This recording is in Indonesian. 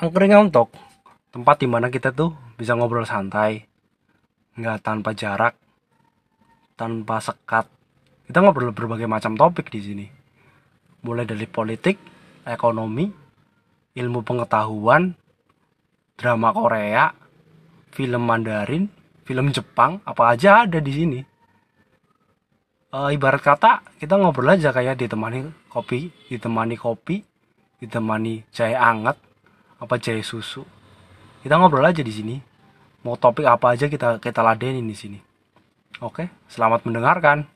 Angkring untuk tempat di mana kita tuh bisa ngobrol santai, nggak tanpa jarak, tanpa sekat. Kita ngobrol berbagai macam topik di sini, mulai dari politik, ekonomi, ilmu pengetahuan, drama Korea, film Mandarin, film Jepang, apa aja ada di sini. Eh, ibarat kata kita ngobrol aja kayak ditemani kopi, ditemani kopi, ditemani jahe anget, apa jahe susu. Kita ngobrol aja di sini. Mau topik apa aja kita kita ladenin di sini. Oke, selamat mendengarkan.